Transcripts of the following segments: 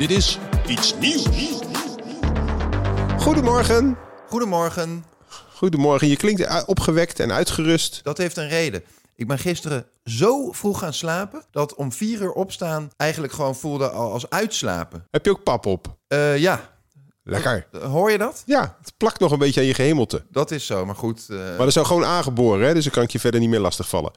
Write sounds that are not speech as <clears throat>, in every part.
Dit is iets nieuws. Goedemorgen. Goedemorgen. Goedemorgen. Je klinkt opgewekt en uitgerust. Dat heeft een reden. Ik ben gisteren zo vroeg gaan slapen dat om vier uur opstaan eigenlijk gewoon voelde al als uitslapen. Heb je ook pap op? Eh, ja, Lekker. hoor je dat? Ja, het plakt nog een beetje aan je gehemelte. Dat is zo, maar goed. eh, Maar dat is gewoon aangeboren, hè? dus dan kan ik je verder niet meer lastigvallen.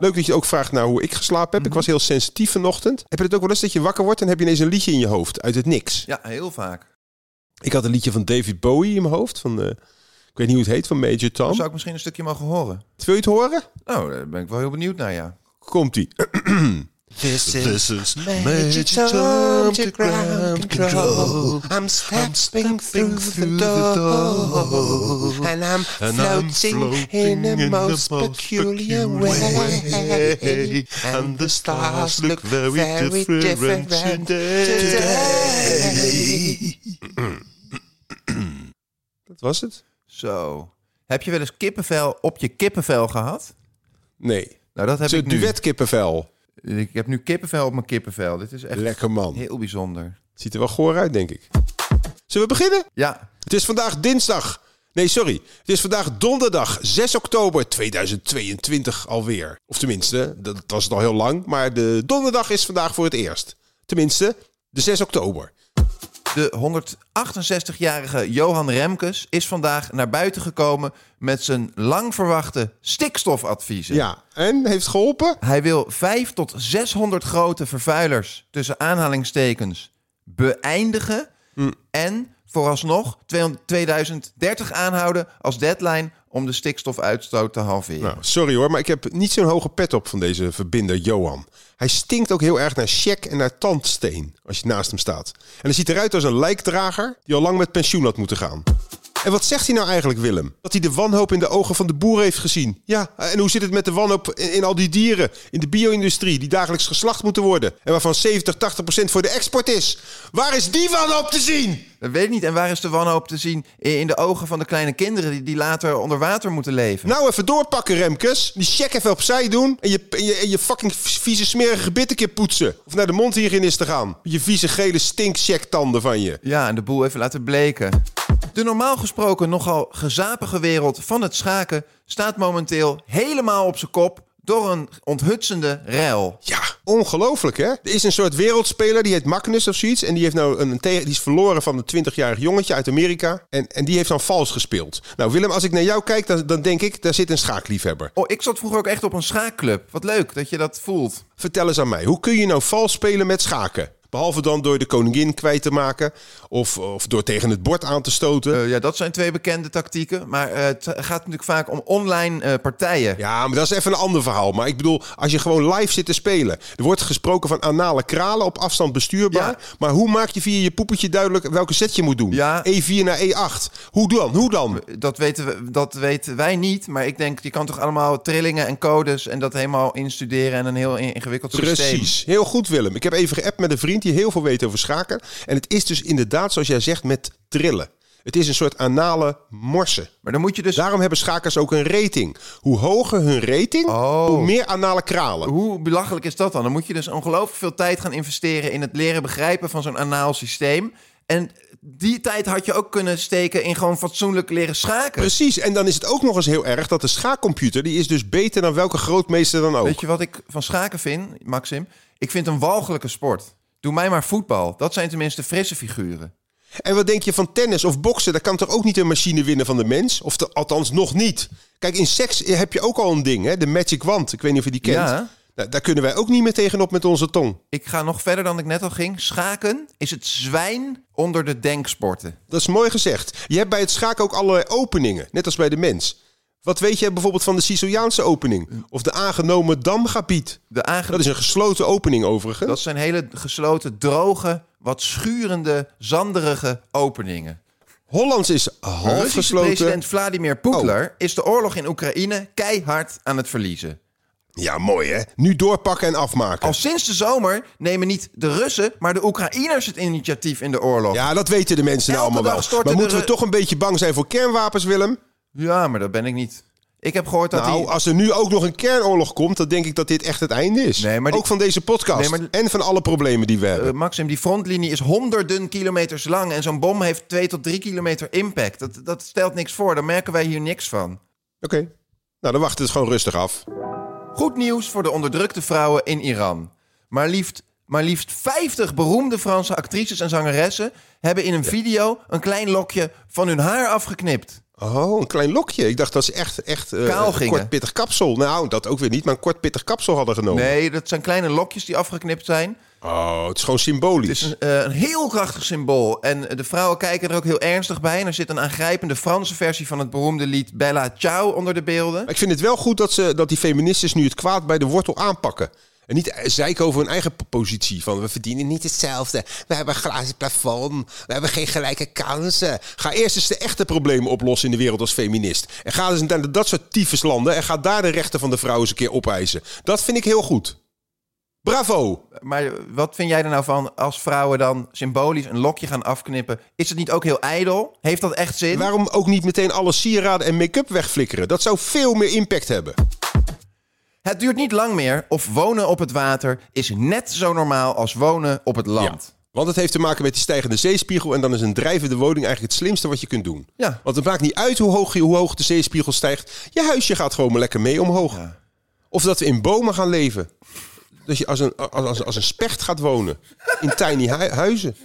Leuk dat je ook vraagt naar hoe ik geslapen heb. Ik was heel sensitief vanochtend. Heb je het ook wel eens dat je wakker wordt en heb je ineens een liedje in je hoofd uit het niks? ja, heel vaak. Ik had een liedje van David Bowie in mijn hoofd. Van, eh, ik weet niet hoe het heet, van Major Tom. Zou ik misschien een stukje mogen horen? Wil je het horen? Nou, daar ben ik wel heel benieuwd naar, ja. Komt-ie. <clears throat> This is Magic Tom to ground control. I'm stepping through the door, and I'm floating in a most peculiar way. And the stars look very different today. Dat was het? Zo. Heb je wel eens kippenvel op je kippenvel gehad? Nee. Nou, dat heb Het is ik nu. duetkippenvel. Ik heb nu kippenvel op mijn kippenvel. Dit is echt Lekker man. heel bijzonder. Ziet er wel goor uit, denk ik. Zullen we beginnen? Ja, Het is vandaag dinsdag. Nee, sorry. Het is vandaag donderdag 6 oktober 2022 alweer. Of tenminste, dat was het al heel lang. Maar de donderdag is vandaag voor het eerst. Tenminste, de 6 oktober. De 168-jarige Johan Remkes is vandaag naar buiten gekomen met zijn lang verwachte stikstofadviezen. Ja, en heeft geholpen? Hij wil 5 tot 600 grote vervuilers tussen aanhalingstekens beëindigen en vooralsnog 2030 aanhouden als deadline om de stikstofuitstoot te halveren. Nou, sorry hoor, maar ik heb niet zo'n hoge pet op van deze verbinder Johan. Hij stinkt ook heel erg naar check en naar tandsteen als je naast hem staat. En hij ziet eruit als een lijkdrager die al lang met pensioen had moeten gaan. En wat zegt hij nou eigenlijk, Willem? Dat hij de wanhoop in de ogen van de boer heeft gezien. Ja, en hoe zit het met de wanhoop in, in al die dieren in de bio-industrie die dagelijks geslacht moeten worden en waarvan 70, 80 procent voor de export is? Waar is die wanhoop te zien? Dat weet ik niet. En waar is de wanhoop te zien in de ogen van de kleine kinderen die, die later onder water moeten leven? Nou, even doorpakken, Remkes. Die check even opzij doen. En je, en je, en je fucking vieze smerige gebit een keer poetsen. Of naar de mondhygiënist te gaan. Je vieze gele stinkcheck-tanden van je. Ja, en de boel even laten bleken. De normaal gesproken nogal gezapige wereld van het schaken staat momenteel helemaal op zijn kop door een onthutsende rel. Ja, ongelooflijk hè? Er is een soort wereldspeler, die heet Magnus of zoiets. En die, heeft nou een, die is verloren van een 20-jarig jongetje uit Amerika. En, en die heeft dan vals gespeeld. Nou Willem, als ik naar jou kijk, dan, dan denk ik, daar zit een schaakliefhebber. Oh, ik zat vroeger ook echt op een schaakclub. Wat leuk dat je dat voelt. Vertel eens aan mij, hoe kun je nou vals spelen met schaken? Behalve dan door de koningin kwijt te maken. Of, of door tegen het bord aan te stoten. Eh, ja, dat zijn twee bekende tactieken. Maar eh, het gaat natuurlijk vaak om online eh, partijen. Ja, maar dat is even een ander verhaal. Maar ik bedoel, als je gewoon live zit te spelen. Er wordt gesproken van anale kralen op afstand bestuurbaar. Ja. Maar hoe maak je via je poepetje duidelijk welke set je moet doen? Ja. E4 naar E8. Hoe dan? Hoe dan? Dat weten, we, dat weten wij niet. Maar ik denk, je kan toch allemaal trillingen en codes... en dat helemaal instuderen en een heel ingewikkeld systeem. Precies. Heel goed, Willem. Ik heb even geappt met een vriend die heel veel weet over schaken. En het is dus inderdaad, zoals jij zegt, met trillen. Het is een soort anale morsen. Maar dan moet je dus... Daarom hebben schakers ook een rating. Hoe hoger hun rating, Oh. hoe meer anale kralen. Hoe belachelijk is dat dan? Dan moet je dus ongelooflijk veel tijd gaan investeren in het leren begrijpen van zo'n anaal systeem. En die tijd had je ook kunnen steken in gewoon fatsoenlijk leren schaken. Precies, en dan is het ook nog eens heel erg dat de schaakcomputer... die is dus beter dan welke grootmeester dan ook. Weet je wat ik van schaken vind, Maxim? Ik vind een walgelijke sport. Doe mij maar voetbal. Dat zijn tenminste frisse figuren. En wat denk je van tennis of boksen? Daar kan toch ook niet een machine winnen van de mens? Of althans nog niet. Kijk, in seks heb je ook al een ding, hè? de magic wand. Ik weet niet of je die kent. Ja. Nou, daar kunnen wij ook niet meer tegenop met onze tong. Ik ga nog verder dan ik net al ging. Schaken is het zwijn onder de denksporten. Dat is mooi gezegd. Je hebt bij het schaken ook allerlei openingen, net als bij de mens. Wat weet jij bijvoorbeeld van de Siciliaanse opening? Of de aangenomen Damgebied? De aange- Dat is een gesloten opening overigens. dat zijn hele gesloten, droge, wat schurende, zanderige openingen. Hollands is half Russische gesloten. president Vladimir Poetin is de oorlog in Oekraïne keihard aan het verliezen. Ja, mooi hè? Nu doorpakken en afmaken. Al sinds de zomer nemen niet de Russen, maar de Oekraïners het initiatief in de oorlog. Ja, dat weten de mensen nou allemaal wel. Maar moeten we toch een beetje bang zijn voor kernwapens, Willem? Ja, maar dat ben ik niet. Ik heb gehoord dat Nou, die... als er nu ook nog een kernoorlog komt, dan denk ik dat dit echt het einde is. Nee, maar die- Ook van deze podcast. Nee, maar- En van alle problemen die we hebben. Eh, Maxim, die frontlinie is honderden kilometers lang en zo'n bom heeft 2 tot 3 kilometer impact. Dat, dat stelt niks voor, daar merken wij hier niks van. Oké. Nou, dan wachten we het gewoon rustig af. Goed nieuws voor de onderdrukte vrouwen in Iran. Maar liefst, maar liefst 50 beroemde Franse actrices en zangeressen hebben in een video een klein lokje van hun haar afgeknipt. Oh, een klein lokje. Ik dacht dat ze echt, echt eh, Kaal een kort pittig kapsel. Nou, dat ook weer niet, maar een kort pittig kapsel hadden genomen. Nee, dat zijn kleine lokjes die afgeknipt zijn. Oh, het is gewoon symbolisch. Het is een, eh, een heel krachtig symbool. En de vrouwen kijken er ook heel ernstig bij. En er zit een aangrijpende Franse versie van het beroemde lied Bella Ciao onder de beelden. Maar ik vind het wel goed dat, ze, dat die feministes nu het kwaad bij de wortel aanpakken. En niet zeiken over hun eigen positie. Van we verdienen niet hetzelfde. We hebben een glazen plafond. We hebben geen gelijke kansen. Ga eerst eens de echte problemen oplossen in de wereld als feminist. En ga eens naar dat soort tyfuslanden. En ga daar de rechten van de vrouw eens een keer opeisen. Dat vind ik heel goed. Bravo. Maar wat vind jij er nou van als vrouwen dan symbolisch een lokje gaan afknippen? Is het niet ook heel ijdel? Heeft dat echt zin? Waarom ook niet meteen alle sieraden en make-up wegflikkeren? Dat zou veel meer impact hebben. Het duurt niet lang meer of wonen op het water is net zo normaal als wonen op het land. Want het heeft te maken met die stijgende zeespiegel. En dan is een drijvende woning eigenlijk het slimste wat je kunt doen. Ja. Want het maakt niet uit hoe hoog, hoe hoog de zeespiegel stijgt. Je huisje gaat gewoon maar lekker mee omhoog. Of dat we in bomen gaan leven. Dat je als een, als, als, als een specht gaat wonen. In tiny hu- huizen.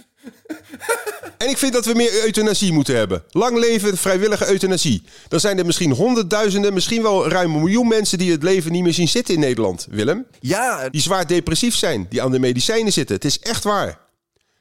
En ik vind dat we meer euthanasie moeten hebben. Lang leven de vrijwillige euthanasie. Dan zijn er misschien honderdduizenden, misschien wel ruim een miljoen mensen die het leven niet meer zien zitten in Nederland. Willem? Ja, Die zwaar depressief zijn, die aan de medicijnen zitten. Het is echt waar.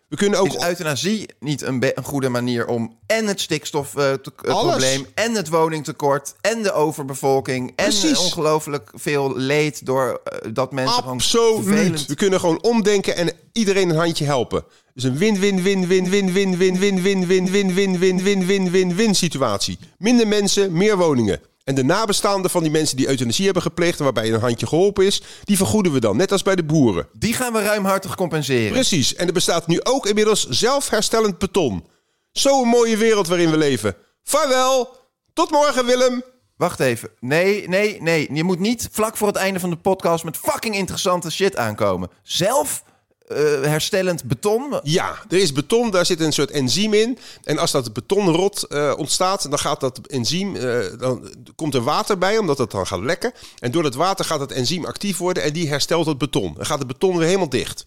We kunnen ook. is euthanasie niet een, goede manier om en het stikstofprobleem en het woningtekort en de overbevolking en ongelooflijk veel leed door eh, dat mensen gewoon Absoluut. vervelend We kunnen gewoon omdenken en iedereen een handje helpen. Dus een win-win-win-win-win-win-win-win-win-win-win-win-win-win-win situatie. Minder mensen, meer woningen. En de nabestaanden van die mensen die euthanasie hebben gepleegd... waarbij een handje geholpen is, die vergoeden we dan. Net als bij de boeren. Die gaan we ruimhartig compenseren. Precies. En er bestaat nu ook inmiddels zelfherstellend beton. Zo'n mooie wereld waarin we leven. Vaarwel. Tot morgen, Willem. Wacht even. Nee, nee, nee. Je moet niet vlak voor het einde van de podcast met fucking interessante shit aankomen. Zelf eh, herstellend beton. Ja, er is beton, daar zit een soort enzym in. En als dat betonrot eh, ontstaat, dan gaat dat enzym, eh, dan komt er water bij, omdat het dan gaat lekken. En door dat water gaat het enzym actief worden en die herstelt het beton. Dan gaat het beton weer helemaal dicht.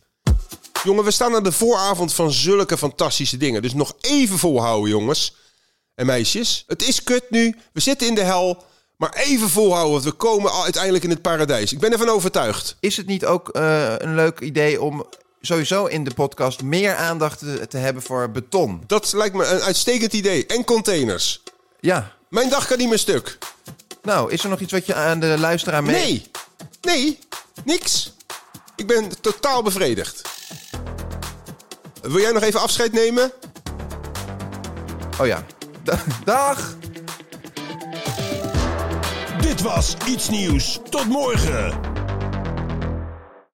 Jongen, we staan aan de vooravond van zulke fantastische dingen. Dus nog even volhouden, jongens en meisjes. Het is kut nu, we zitten in de hel. Maar even volhouden, want we komen uiteindelijk in het paradijs. Ik ben ervan overtuigd. Is het niet ook een leuk idee om sowieso in de podcast meer aandacht te, te hebben voor beton? Dat lijkt me een uitstekend idee. En containers. Ja. Mijn dag kan niet meer stuk. Nou, is er nog iets wat je aan de luisteraar mee... Nee, nee, niks. Ik ben totaal bevredigd. Wil jij nog even afscheid nemen? Oh ja. Da- Dag! Dit was Iets Nieuws. Tot morgen.